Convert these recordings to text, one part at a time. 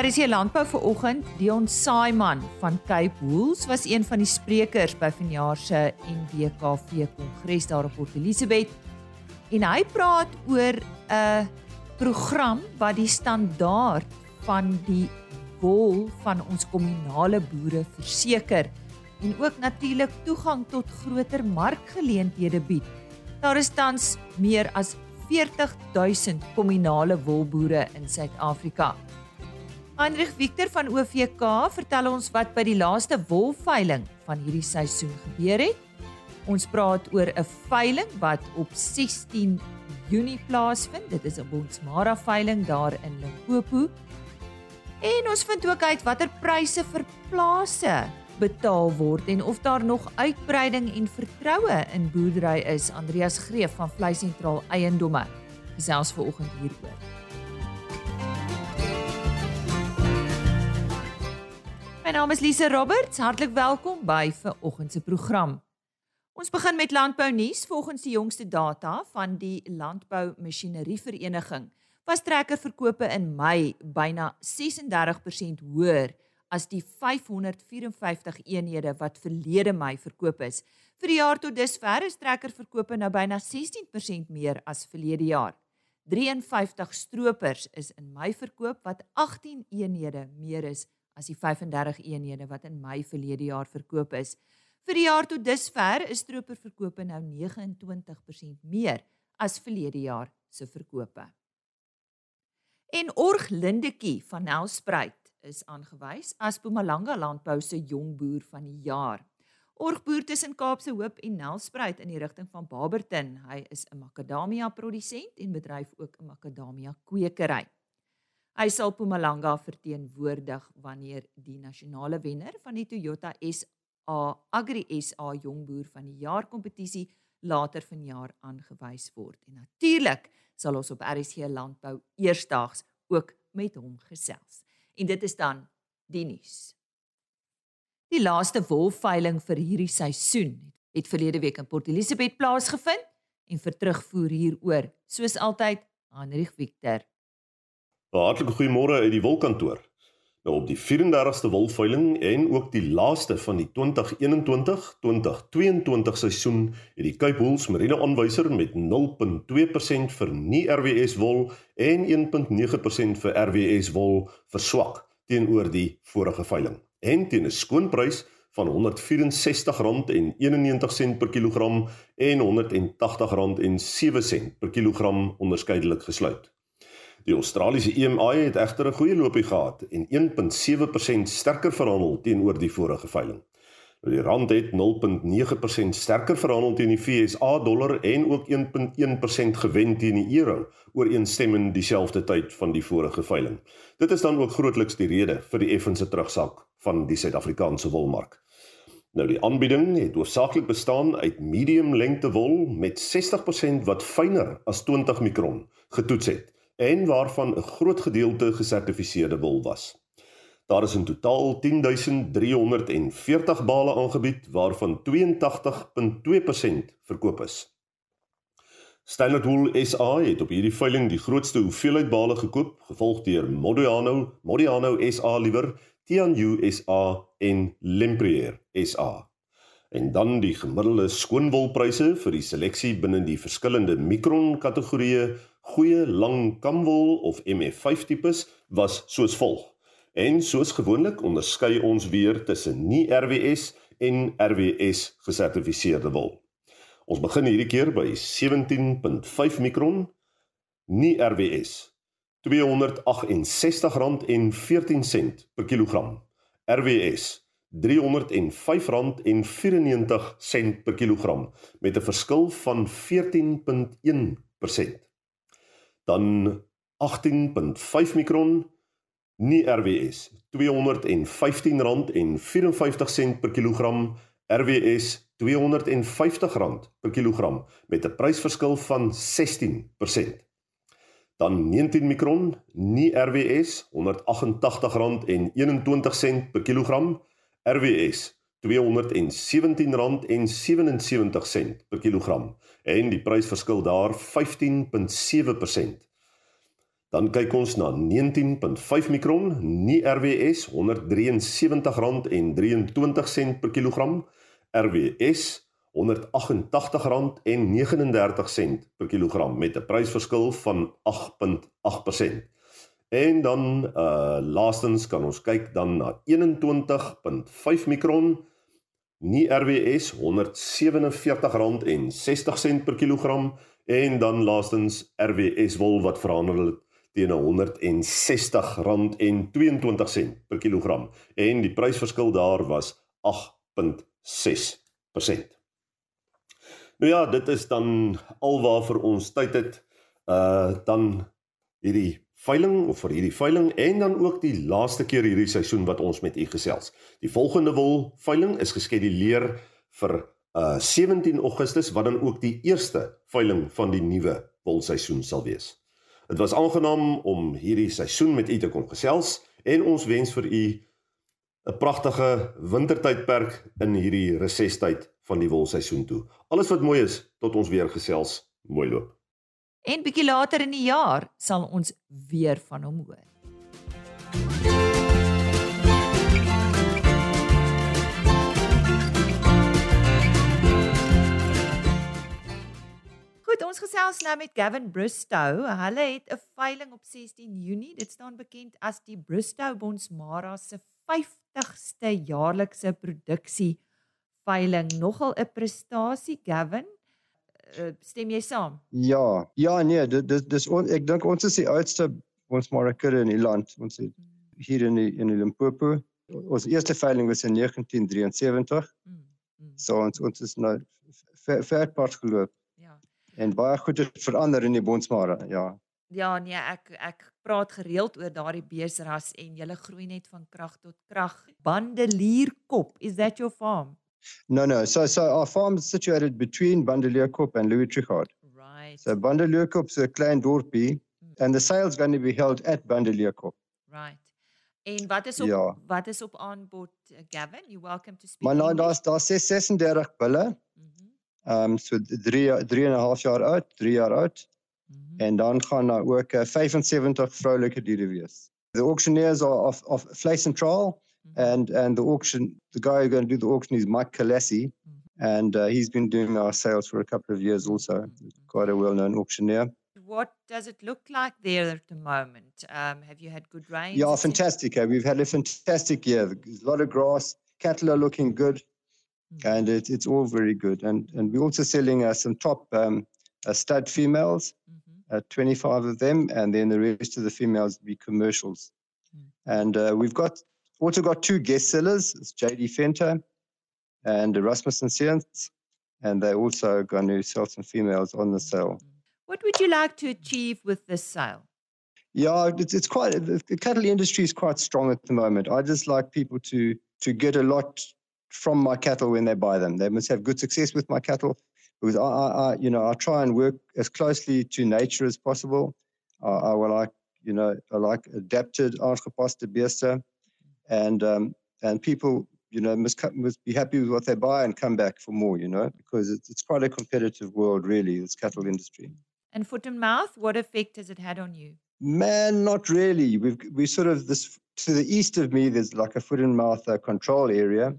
Hier landbou vir oggend. Dion Saiman van Cape Wools was een van die sprekers by vanjaar se NWKV Kongres daar op Port Elizabeth. En hy praat oor 'n program wat die standaard van die wol van ons kommunale boere verseker en ook natuurlik toegang tot groter markgeleenthede bied. Daar is tans meer as 40000 kommunale wolboere in Suid-Afrika. Heinrich Victor van OVK vertel ons wat by die laaste wolveiling van hierdie seisoen gebeur het. Ons praat oor 'n veiling wat op 16 Junie plaasvind. Dit is 'n Bonsmara veiling daar in Limpopo. En ons vind ook uit watter pryse vir plase betaal word en of daar nog uitbreiding en vertroue in boerdery is. Andreas Greef van Vleis Sentraal Eiendomme gesels vanoggend hieroor. My naam is Lise Roberts. Hartlik welkom by ver oggend se program. Ons begin met landbou nuus. Volgens die jongste data van die Landbou Masjinerie Vereniging was trekkerverkope in Mei byna 36% hoër as die 554 eenhede wat verlede Mei verkoop is. Vir die jaar tot dusver is trekkerverkope nou byna 16% meer as verlede jaar. 53 stroopers is in Mei verkoop wat 18 eenhede meer is as die 35 eenhede wat in Mei verlede jaar verkoop is. Vir die jaar tot dusver is stroperverkope nou 29% meer as verlede jaar se verkope. En Org Lindetjie van Nelspruit is aangewys as Mpumalanga Landbou se jong boer van die jaar. Org boer tussen Kaapse Hoop en Nelspruit in die rigting van Barberton. Hy is 'n makadamia produsent en bedryf ook 'n makadamia kwekery. Hy sal Mpumalanga verteenwoordig wanneer die nasionale wenner van die Toyota SA Agri SA Jongboer van die Jaar kompetisie later vanjaar aangewys word. En natuurlik sal ons op RSC Landbou eersdaags ook met hom gesels. En dit is dan die nuus. Die laaste wolveiling vir hierdie seisoen het verlede week in Port Elizabeth plaasgevind en vir terugvoer hieroor, soos altyd, Heinrich Victor. Hartlike goeiemôre uit die wolkantoor. Nou op die 34ste wolveiling en ook die laaste van die 2021-2022 seisoen het die Cape Wools Merino aanwyser met 0.2% vir nie RWS wol en 1.9% vir RWS wol verswak teenoor die vorige veiling. En teen 'n skoonprys van R164.91 per kilogram en R180.07 per kilogram onderskeidelik gesluit. Die Australiese EMI het egter 'n goeie loopie gehad en 1.7% sterker verhandel teenoor die vorige veiling. Nou die rand het 0.9% sterker verhandel teen die FSA dollar en ook 1.1% gewen teen die euro ooreenstemmend dieselfde tyd van die vorige veiling. Dit is dan ook grootliks die rede vir die effense terugsak van die Suid-Afrikaanse wolmark. Nou die aanbieding het hoofsaaklik bestaan uit medium lengte wol met 60% wat fyner as 20 mikron getoets het en waarvan 'n groot gedeelte gesertifiseerde wol was. Daar is in totaal 10340 bale aangebied waarvan 82.2% verkoop is. Standard Wool SA het op hierdie veiling die grootste hoeveelheid bale gekoop, gevolg deur Modiano, Modiano SA liewer, Tianyu SA en Lempriere SA. En dan die gemiddelde skoonwolpryse vir die seleksie binne die verskillende mikron kategorieë goeie lang kamwol of MF5 tipes was soos volg. En soos gewoonlik onderskei ons weer tussen nie RWS en RWS gesertifiseerde wol. Ons begin hierdie keer by 17.5 mikron nie RWS R268.14 per kilogram. RWS R305.94 per kilogram met 'n verskil van 14.1% dan 18.5 mikron nie RWS R215.54 per kilogram RWS R250 per kilogram met 'n prysverskil van 16%. Dan 19 mikron nie RWS R188.21 per kilogram RWS R217.77 per kilogram en die prysverskil daar 15.7%. Dan kyk ons na 19.5 mikron, nie RWS R173.23 per kilogram, RWS R188.39 per kilogram met 'n prysverskil van 8.8%. En dan uh laastens kan ons kyk dan na 21.5 mikron nie RWS R147.60 per kilogram en dan laastens RWS wol wat verhandel het teen R160.22 per kilogram en die prysverskil daar was 8.6%. Nou ja, dit is dan alwaar ons tyd het uh dan hierdie veiling of vir hierdie veiling en dan ook die laaste keer hierdie seisoen wat ons met u gesels. Die volgende wol veiling is geskeduleer vir uh 17 Augustus wat dan ook die eerste veiling van die nuwe wolseisoen sal wees. Dit was aangenaam om hierdie seisoen met u te kon gesels en ons wens vir u 'n pragtige wintertydperk in hierdie resestyd van die wolseisoen toe. Alles wat mooi is tot ons weer gesels, mooi loop. En bietjie later in die jaar sal ons weer van hom hoor. Goed, ons gesels nou met Gavin Bristow. Hulle het 'n veiling op 16 Junie. Dit staan bekend as die Bristow Bonsmara se 50ste jaarlikse produksie veiling. Nogal 'n prestasie, Gavin. Eh, stem jy saam? Ja, ja nee, dit dis dis on, ek dink ons is die oudste ons Marikere in die land. Ons het hier in die, in die Limpopo. Ons eerste veiling was in 1973. Mm. Mm. So ons ons is nou ver pad geloop. Ja. En baie goed het verander in die Bonsmara, ja. Ja, nee, ek ek praat gereeld oor daardie beesras en julle groei net van krag tot krag. Bandelierkop, is that your farm? No, no. So, so our farm is situated between Bandelierkop and Louis Trichardt. Right. So Bandelierkop is a klein dorpie, mm. and the sale is going to be held at Bandelierkop. Right. En wat is op ja. wat is op aanbod uh, Gavin? You welcome to speak. Maar nou daar's daar 36 bulle. Mhm. Ehm um, so 3 3 en 'n half jaar oud, 3 jaar oud. Mm -hmm. En dan gaan daar ook uh, 75 vroulike diere wees. The auctioneers are of of Fleis and Trial. Mm-hmm. and and the auction the guy who's going to do the auction is Mike Kalesi mm-hmm. and uh, he's been doing our sales for a couple of years also mm-hmm. quite a well-known auctioneer what does it look like there at the moment um, have you had good rain yeah fantastic uh, we've had a fantastic year There's a lot of grass cattle are looking good mm-hmm. and it, it's all very good and and we're also selling uh, some top um, uh, stud females mm-hmm. uh, 25 of them and then the rest of the females be commercials mm. and uh, we've got also got two guest sellers, it's JD Fenter and Erasmus and Science, and they're also going to sell some females on the sale. What would you like to achieve with this sale? Yeah, it's, it's quite the cattle industry is quite strong at the moment. I just like people to to get a lot from my cattle when they buy them. They must have good success with my cattle because I, I, I you know I try and work as closely to nature as possible. Uh, I will like you know I like adapted aangepaste beeste and um, and people you know must must be happy with what they buy and come back for more you know because it's, it's quite a competitive world really this cattle industry. And foot and mouth what effect has it had on you? Man not really. We've we sort of this to the east of me there's like a foot and mouth uh, control area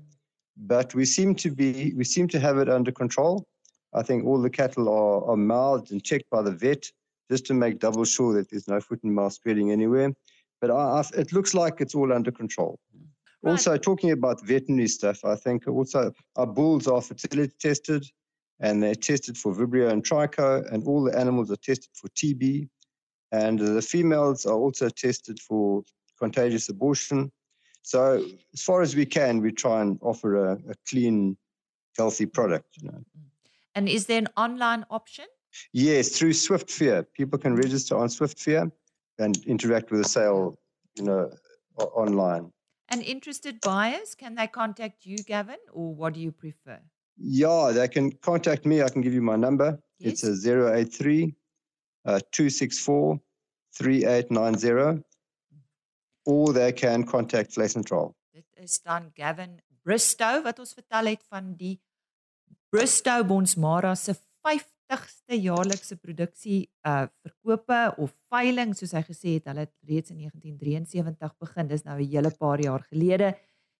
but we seem to be we seem to have it under control. I think all the cattle are, are mouthed and checked by the vet just to make double sure that there's no foot and mouth spreading anywhere but I, I, it looks like it's all under control. Right. Also, talking about veterinary stuff, I think also our bulls are fertility tested and they're tested for Vibrio and Tricho, and all the animals are tested for TB. And the females are also tested for contagious abortion. So, as far as we can, we try and offer a, a clean, healthy product. You know. Mm-hmm. And is there an online option? Yes, through SwiftFear. People can register on SwiftFear and interact with a sale, you know, online. And interested buyers, can they contact you, Gavin, or what do you prefer? Yeah, they can contact me. I can give you my number. Yes. It's a 083 uh, 264 3890. Or they can contact Flesh and Troll. Dit is dan Gavin Bristow wat ons vertel het van die Bristow Bonsmara se 50 80ste jaarlikse produksie uh verkope of veiling soos hy gesê het, hulle het reeds in 1973 begin. Dis nou 'n hele paar jaar gelede.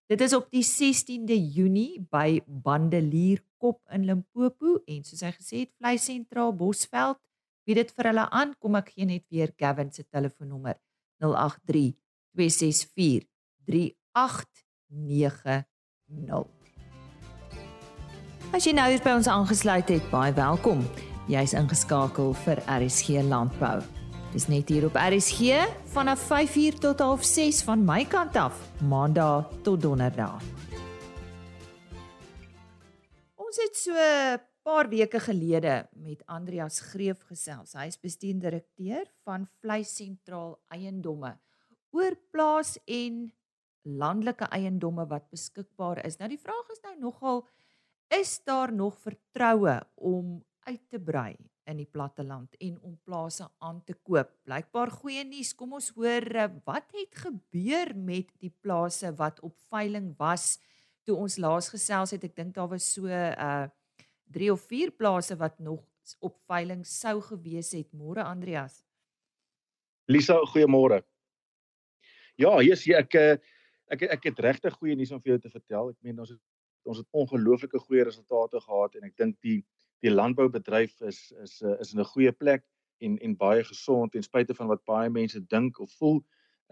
Dit is op die 16de Junie by Bandelierkop in Limpopo en soos hy gesê het, Vleis Sentraal Bosveld bied dit vir hulle aan. Kom ek gee net weer Gavin se telefoonnommer 083 264 3890. As jy nou hier by ons aangesluit het, baie welkom. Jy's ingeskakel vir RSG Landbou. Dis net hier op RSG vanaf 5uur tot 6 van my kant af, Maandag tot Donderdag. Ons het so 'n paar weke gelede met Andreas Greef gesels. Hy is bestuurdirekteur van Vleis Sentraal Eiendomme oor plaas en landelike eiendomme wat beskikbaar is. Nou die vraag is nou nogal is daar nog vertroue om uit te brei in die platteland en om plase aan te koop. Blykbaar goeie nuus. Kom ons hoor eh, wat het gebeur met die plase wat op veiling was toe ons laas gesels het. Ek dink daar was so uh 3 of 4 plase wat nog op veiling sou gewees het. Môre Andreas. Lisa, goeiemôre. Ja, ja, ek eh, ek ek het regtig goeie nuus om vir jou te vertel. Ek meen ons het ons het ongelooflike goeie resultate gehad en ek dink die die landboubedryf is is eh, is in 'n goeie plek en en baie gesond ten spyte van wat baie mense dink of voel.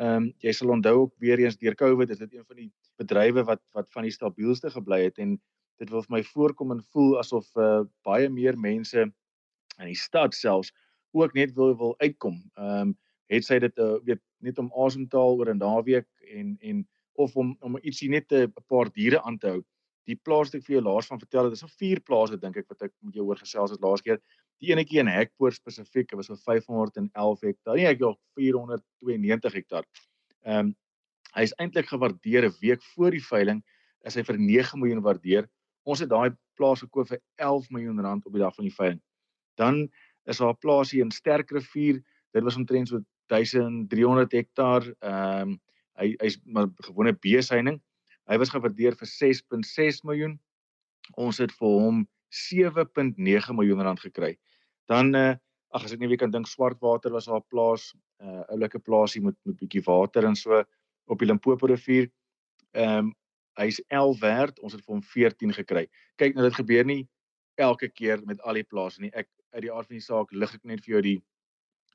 Ehm um, jy sal onthou ook weer eens deur Covid is dit een van die bedrywe wat wat van die stabielste gebly het en dit wil vir my voorkom en voel asof uh, baie meer mense in die stad selfs ook net wil wil uitkom. Ehm um, het sy dit uh, weet net om asem te haal oor 'n naweek en en of om om ietsie net 'n paar diere aan te hou die plaas wat ek vir jou laas van vertel het, dis al vier plase dink ek wat ek met jou oor gesels het laas keer. Die enetjie in Hekpoort spesifiek, was so 511 hektaar. Nee, ek ja 492 hektaar. Ehm um, hy is eintlik gewaardeer 'n week voor die veiling is hy vir 9 miljoen waardeer. Ons het daai plaas gekoop vir 11 miljoen rand op die dag van die veiling. Dan is daar 'n plaasie in Sterkrivier. Dit was omtrent so 1300 hektaar. Ehm um, hy hy's maar gewone beeseining. Hy was gewaardeer vir 6.6 miljoen. Ons het vir hom 7.9 miljoen rand gekry. Dan uh ag as ek nie weer kan dink Swartwater was haar plaas, 'n uh, oulike plaasie met met bietjie water en so op die Limpopo rivier. Ehm um, hy's 11 werd, ons het vir hom 14 gekry. Kyk nou dit gebeur nie elke keer met al die plase nie. Ek uit die aard van die saak lig ek net vir jou die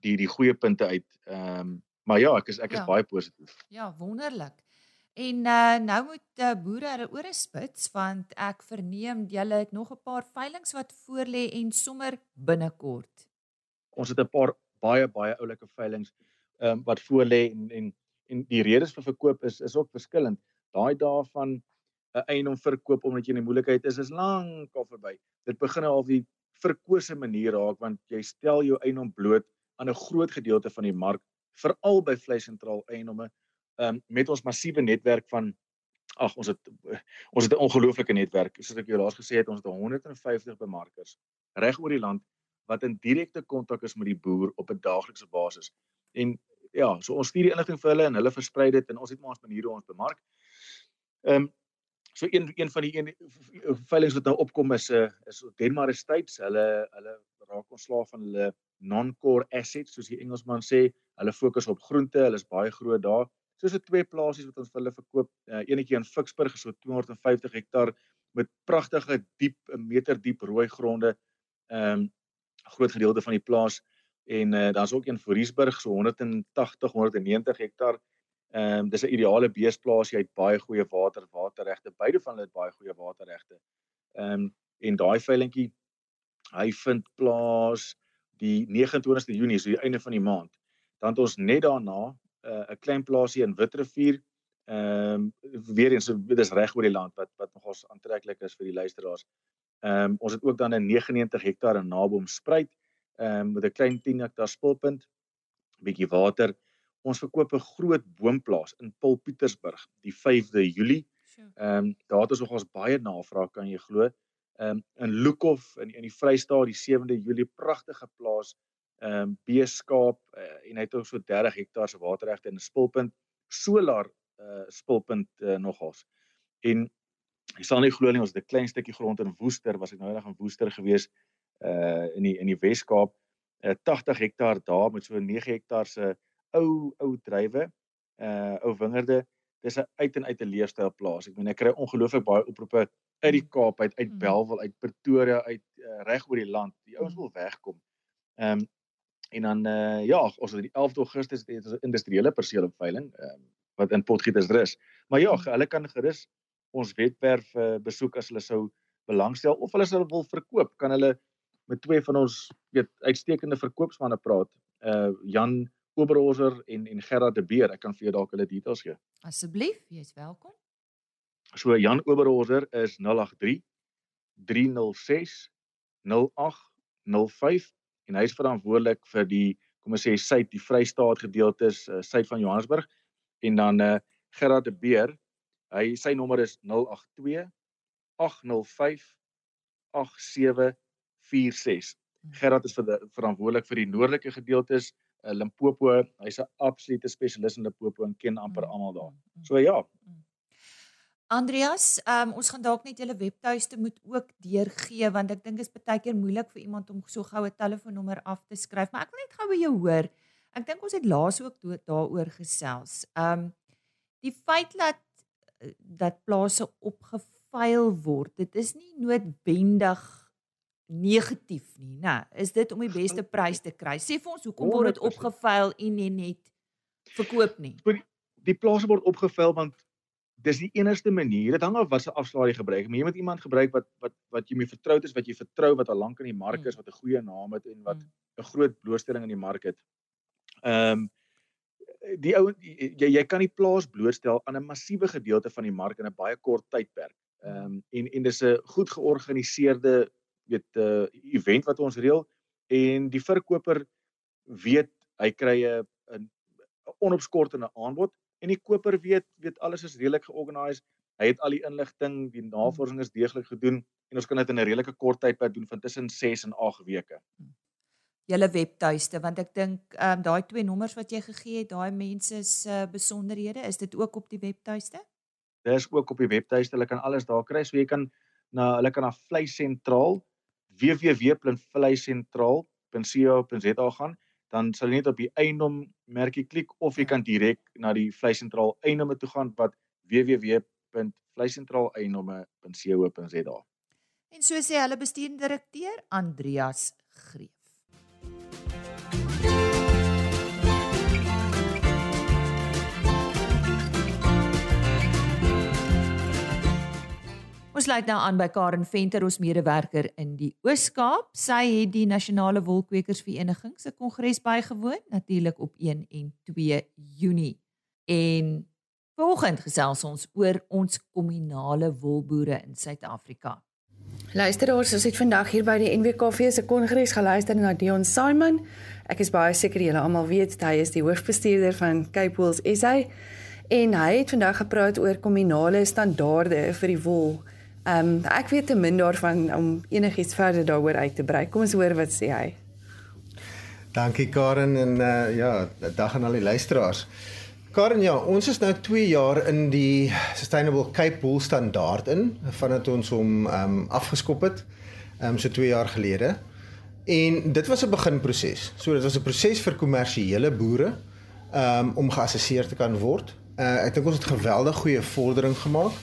die die goeie punte uit. Ehm um, maar ja, ek is ek is ja. baie positief. Ja, wonderlik. En uh, nou moet uh, boere hulle ore spits want ek verneem julle het nog 'n paar veilinge wat voorlê en sommer binnekort. Ons het 'n paar baie baie oulike veilinge um, wat voorlê en en en die redes vir verkoop is is ook verskillend. Daai dae van 'n uh, eiendom verkoop omdat jy in die moeilikheid is is lank al verby. Dit begin al die verkose manier raak want jy stel jou eiendom bloot aan 'n groot gedeelte van die mark veral by vleisentraal eiendomme um, met ons massiewe netwerk van ag ons het ons het 'n ongelooflike netwerk. Soos ek jou laas gesê het ons het 150 bemarkers reg oor die land wat in direkte kontak is met die boer op 'n daaglikse basis. En ja so ons stuur die inligting vir hulle en hulle versprei dit en ons het maar ons maniere ons bemark. Ehm um, so een een van die een veilings wat nou opkom is 'n uh, is Denmark Estates. Hulle hulle raak ontslaaf van hulle non-core assets soos die Engelsman sê. Hulle fokus op groente hulle is baie groot daar soos 'n twee plasies wat ons vir hulle verkoop. Uh, Eenetjie in Ficksburg so 250 hektaar met pragtige diep 'n meter diep rooi gronde. Ehm um, groot gedeelte van die plaas en uh, daar's ook een vir Riesburg so 180 190 hektaar. Ehm um, dis 'n ideale beesplaas. Jy het baie goeie water, waterregte. Beide van hulle het baie goeie waterregte. Ehm um, en daai veilingkie hy vind plaas die 29ste Junie, so die einde van die maand. Dan het ons net daarna uh, 'n klein plaasie in Witrifuur. Ehm um, weer eens dit is reg oor die land wat wat nogals aantreklik is vir die luisteraars. Ehm um, ons het ook dan 'n 99 hektaar in Naboom spruit ehm um, met 'n klein 10 hektaar spulpunt, bietjie water. Ons verkoop 'n groot boomplaas in Pulpietersburg die 5de Julie. Ehm um, daar het ons nogals baie navraag kan jy glo. Ehm um, in Lukhof in in die Vrystaat die 7de Julie pragtige plaas ehm um, beeskaap uh, en hy het ook so 30 hektaar se waterregte in 'n spulpunt solar uh spulpunt uh, nogals. En jy sal nie glo nie ons het 'n klein stukkie grond in Woester, was ek nou eendag in Woester gewees. uh in die in die Wes-Kaap. Uh 80 hektaar daar met so 9 hektaar se ou ou drywe, uh ou wingerde. Dis 'n uit en uit 'n leefstyl plaas. Ek meen ek kry ongelooflik baie oproepe uit die Kaap uit, uit Belwel, uit Pretoria, uit uh, reg oor die land. Die ouens wil wegkom. Ehm um, en dan uh ja, ons het die 11de Augustus het ons 'n industriële perseel op veiling, ehm um, wat in Potgietersrus. Maar ja, hulle kan gerus ons webwerf uh, besoek as hulle sou belangstel of hulle sou wil verkoop, kan hulle met twee van ons weet uitstekende verkoopsmanne praat. Uh Jan Oberhauser en en Gerard de Beer. Ek kan vir jou dalk hulle details gee. Asseblief, jy's welkom. So Jan Oberhauser is 083 306 0805 en hy is verantwoordelik vir die kom ons sê suid die Vrystaat gedeeltes uh, suid van Johannesburg en dan uh Gerard de Beer Hy sy nommer is 082 805 8746. Gerard is vir die, verantwoordelik vir die noordelike gedeeltes, uh, Limpopo. Hy's 'n absolute spesialis in Limpopo en ken amper mm, almal daar. Mm, mm. So ja. Andreas, um, ons gaan dalk net julle webtuiste moet ook deurgee want ek dink dit is baie keer moeilik vir iemand om so goue telefoonnommer af te skryf, maar ek wil net gou by jou hoor. Ek dink ons het laas ook daaroor gesels. Um die feit dat dat plase opgeveil word. Dit is nie noodwendig negatief nie, né? Is dit om die beste prys te kry? Sê vir ons hoekom word dit opgeveil en nie net verkoop nie? Die, die plase word opgeveil want dis die enigste manier. Dit hang af wat se afslaai jy gebruik. Maar jy moet iemand gebruik wat wat wat jy mee vertroud is, wat jy vertrou, wat al lank in die mark is, mm. wat 'n goeie naam het en wat mm. 'n groot blootstelling in die mark het. Ehm um, die ou jy jy kan die plaas blootstel aan 'n massiewe gedeelte van die mark in 'n baie kort tydperk. Ehm um, en en dis 'n goed georganiseerde weet 'n uh, event wat ons reël en die verkoper weet hy kry 'n 'n onopskortende aanbod en die koper weet weet alles is redelik georganiseer. Hy het al die inligting, die navorsing is deeglik gedoen en ons kan dit in 'n redelike kort tydperk doen van tussen 6 en 8 weke. Hmm julle webtuiste want ek dink ehm um, daai twee nommers wat jy gegee het, daai mense se uh, besonderhede, is dit ook op die webtuiste? Dit is ook op die webtuiste. Hulle kan alles daar kry. So jy kan na hulle kan na Vleis Sentraal www.vleisentraal.co.za gaan, dan sal jy net op die eienaam merkie klik of jy kan direk na die Vleis Sentraal eienaam toe gaan wat www.vleisentraal-eienaam.co.za. En so sê hulle bestuurende direkteur Andreas Greef. Ons sluit nou aan by Karen Venter, ons medewerker in die Oos-Kaap. Sy het die Nasionale Wolkwekersvereniging se kongres bygewoon, natuurlik op 1 en 2 Junie. En volgende gesels ons oor ons kommunale wolboere in Suid-Afrika. Luisteraars, ons het vandag hier by die NWKV se kongres geluister na Dion Simon. Ek is baie seker julle almal weet hy is die hoofbestuurder van Cape Wool SA en hy het vandag gepraat oor kommunale standaarde vir die wol. Ehm um, ek weet te min daarvan om enigiets verder daaroor uit te brei. Kom ons hoor wat sê hy. Dankie Karen en uh, ja, dag aan al die luisteraars. Karen, ja, ons is nou 2 jaar in die Sustainable Cape Wool standaard in vandat ons hom ehm um, afgeskop het. Ehm um, so 2 jaar gelede. En dit was 'n beginproses. So dit was 'n proses vir kommersiële boere ehm um, om geassesseer te kan word. Uh, ek dink ons het geweldig goeie vordering gemaak.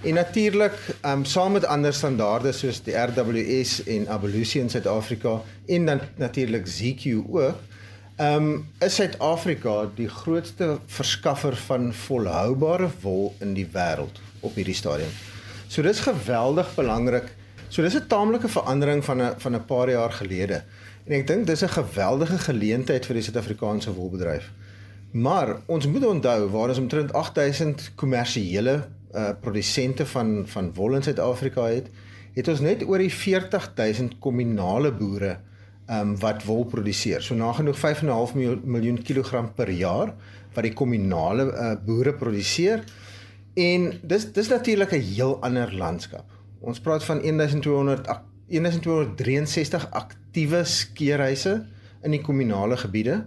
En natuurlik, um, saam met ander standaarde soos die RWS en Abolution in Suid-Afrika en dan natuurlik ZQ ook, um, is Suid-Afrika die grootste verskaffer van volhoubare wol in die wêreld op hierdie stadium. So dis geweldig belangrik. So dis 'n taamlike verandering van 'n van 'n paar jaar gelede. En ek dink dis 'n geweldige geleentheid vir die Suid-Afrikaanse wolbedryf. Maar ons moet onthou waar ons omtrent 8000 kommersiële uh produsente van van wol in Suid-Afrika het, het ons net oor die 40000 kommunale boere um wat wol produseer. So nagenoeg 5.5 miljoen kilogram per jaar wat die kommunale uh boere produseer. En dis dis natuurlik 'n heel ander landskap. Ons praat van 1200 1263 aktiewe skeerhuise in die kommunale gebiede.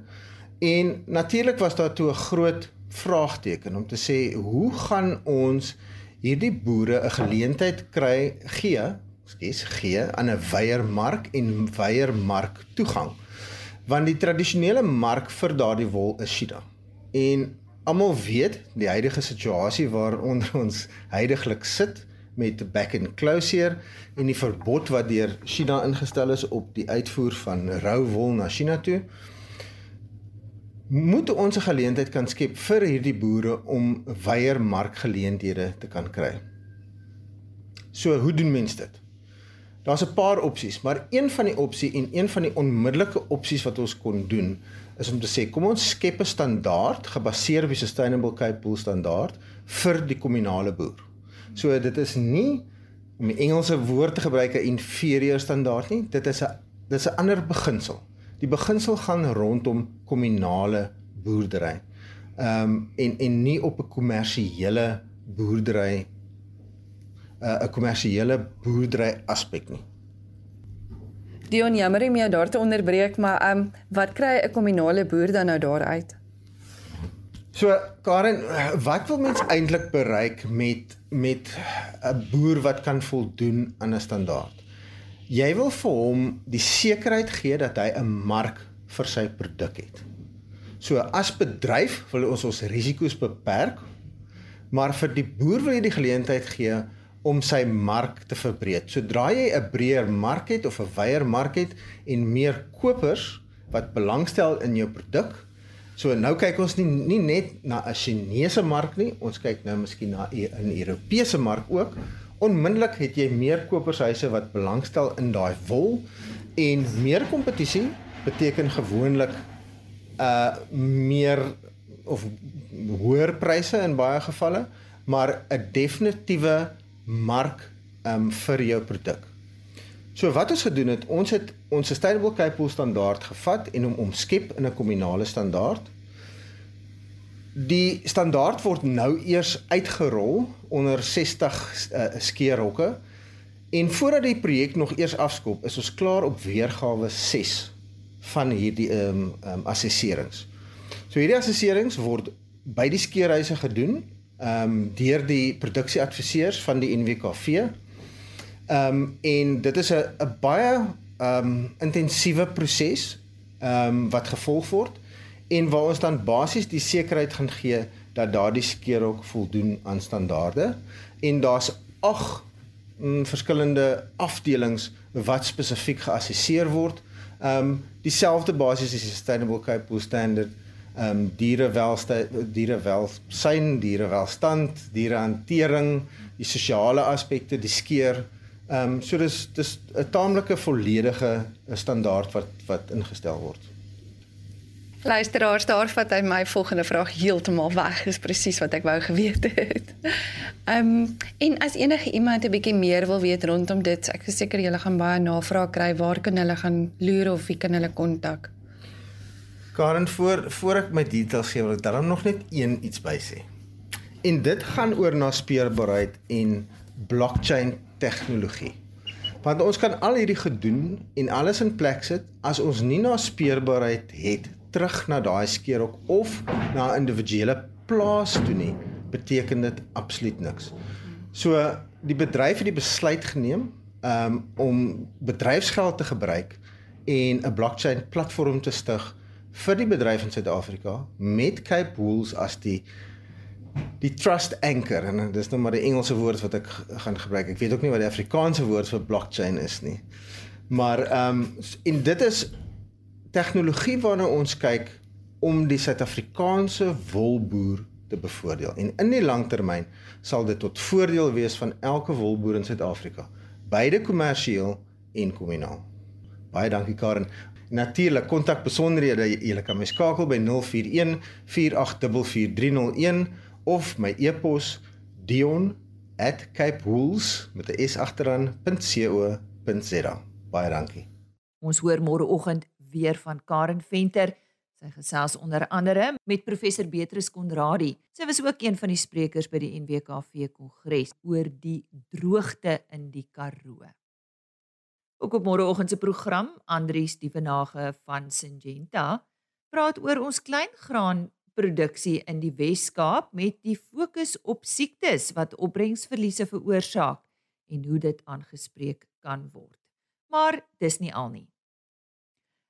En natuurlik was daar toe 'n groot vraagteken om te sê hoe gaan ons hierdie boere 'n geleentheid kry gee skes gee aan 'n weiermark en weiermark toegang. Want die tradisionele mark vir daardie wol is China. En almal weet die huidige situasie waaronder ons heidaglik sit met back and closure en die verbod wat deur China ingestel is op die uitvoer van rou wol na China toe moet ons 'n geleentheid kan skep vir hierdie boere om weier markgeleenthede te kan kry. So hoe doen mense dit? Daar's 'n paar opsies, maar een van die opsie en een van die onmiddellike opsies wat ons kon doen is om te sê kom ons skep 'n standaard gebaseer op die Sustainable Cape Wool standaard vir die kommunale boer. So dit is nie om die Engelse woord te gebruik 'n inferior standaard nie, dit is 'n dit is 'n ander beginsel. Die beginsel gaan rondom kommunale boerdery. Ehm um, en en nie op 'n kommersiële boerdery 'n uh, 'n kommersiële boerdery aspek nie. Dion jammer om jou daar te onderbreek, maar ehm um, wat kry 'n kommunale boer dan nou daaruit? So Karen, wat wil mens eintlik bereik met met 'n boer wat kan voldoen aan 'n standaard? Jy wil vir hom die sekerheid gee dat hy 'n mark vir sy produk het. So as bedryf wil ons ons risiko's beperk, maar vir die boer wil jy die geleentheid gee om sy mark te verbreek. Sodra jy 'n breër mark het of 'n wyeer mark het en meer kopers wat belangstel in jou produk, so nou kyk ons nie nie net na 'n Chinese mark nie, ons kyk nou miskien na 'n Europese mark ook onmiddellik het jy meer kopershuise wat belangstel in daai wol en meer kompetisie beteken gewoonlik uh meer of hoër pryse in baie gevalle maar 'n definitiewe mark um vir jou produk. So wat ons gedoen het, ons het ons sustainable Cape Wool standaard gevat en hom omskep in 'n kominale standaard Die standaard word nou eers uitgerol onder 60 uh, skeerhokke en voordat die projek nog eers afskop, is ons klaar op weergawe 6 van hierdie ehm um, ehm um, assesserings. So hierdie assesserings word by die skeerhuise gedoen ehm um, deur die produksieadviseurs van die NWKV. Ehm um, en dit is 'n 'n baie ehm um, intensiewe proses ehm um, wat gevolg word en waar ons dan basies die sekerheid gaan gee dat daardie skeerhok voldoen aan standaarde en daar's ag mm, verskillende afdelings wat spesifiek geassesseer word. Ehm um, dieselfde basis is die Sustainable Cape Wool Standard ehm um, dierewelstand dierewelsyn dierewelstand dierehantering die sosiale aspekte die skeer ehm um, so dis dis 'n taamlike volledige standaard wat wat ingestel word. Luisteraars, daar vat hy my volgende vraag heeltemal weg. Dis presies wat ek wou geweet het. Ehm um, en as enige iemand 'n bietjie meer wil weet rondom dit, ek is seker julle gaan baie navraag kry. Waar kan hulle gaan loer of wie kan hulle kontak? Karen voor voor ek my details gee, wil ek dan nog net een iets by sê. En dit gaan oor na speurbaarheid en blockchain tegnologie. Want ons kan al hierdie gedoen en alles in plek sit as ons nie na speurbaarheid het terug na daai skeerhok of na 'n individuele plaas toe nie, beteken dit absoluut niks. So die bedryf het die besluit geneem um, om bedryfsgeld te gebruik en 'n blockchain platform te stig vir die bedryf in Suid-Afrika met Cape Wools as die die trust anchor en dis nou maar die Engelse woord wat ek gaan gebruik. Ek weet ook nie wat die Afrikaanse woord vir blockchain is nie. Maar ehm um, en dit is tegnologie waarna ons kyk om die Suid-Afrikaanse wolboer te bevoordeel. En in die langtermyn sal dit tot voordeel wees van elke wolboer in Suid-Afrika, beide kommersieel en kommunaal. Baie dankie Karen. Natuurlik kontak besonderhede jy kan my skakel by 041 4844301 of my e-pos dion@capewools met 'n s agteraan.co.za. Baie dankie. Ons hoor môreoggend weer van Karen Venter. Sy gesels onder andere met professor Beatrice Konradi. Sy was ook een van die sprekers by die NWKV Kongres oor die droogte in die Karoo. Ook op môreoggend se program, Andrius Dievenage van Syngenta praat oor ons kleingraanproduksie in die Wes-Kaap met die fokus op siektes wat opbrengsverliese veroorsaak en hoe dit aangespreek kan word. Maar dis nie al nie.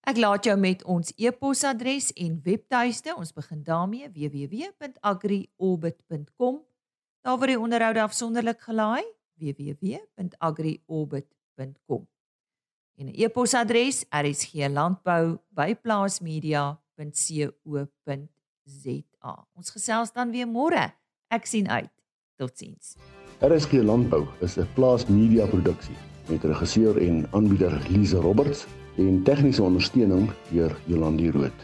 Ek laat jou met ons e-posadres en webtuiste. Ons begin daarmee www.agriorbit.com. Daar word die onderhoude afsonderlik gelaai www.agriorbit.com. En 'n e-posadres rsglandbou@plaasmedia.co.za. Ons gesels dan weer môre. Ek sien uit. Totsiens. RSG Landbou is 'n plaasmedia produksie met regisseur en aanbieder Lize Roberts en tegniese ondersteuning deur Jolande Root.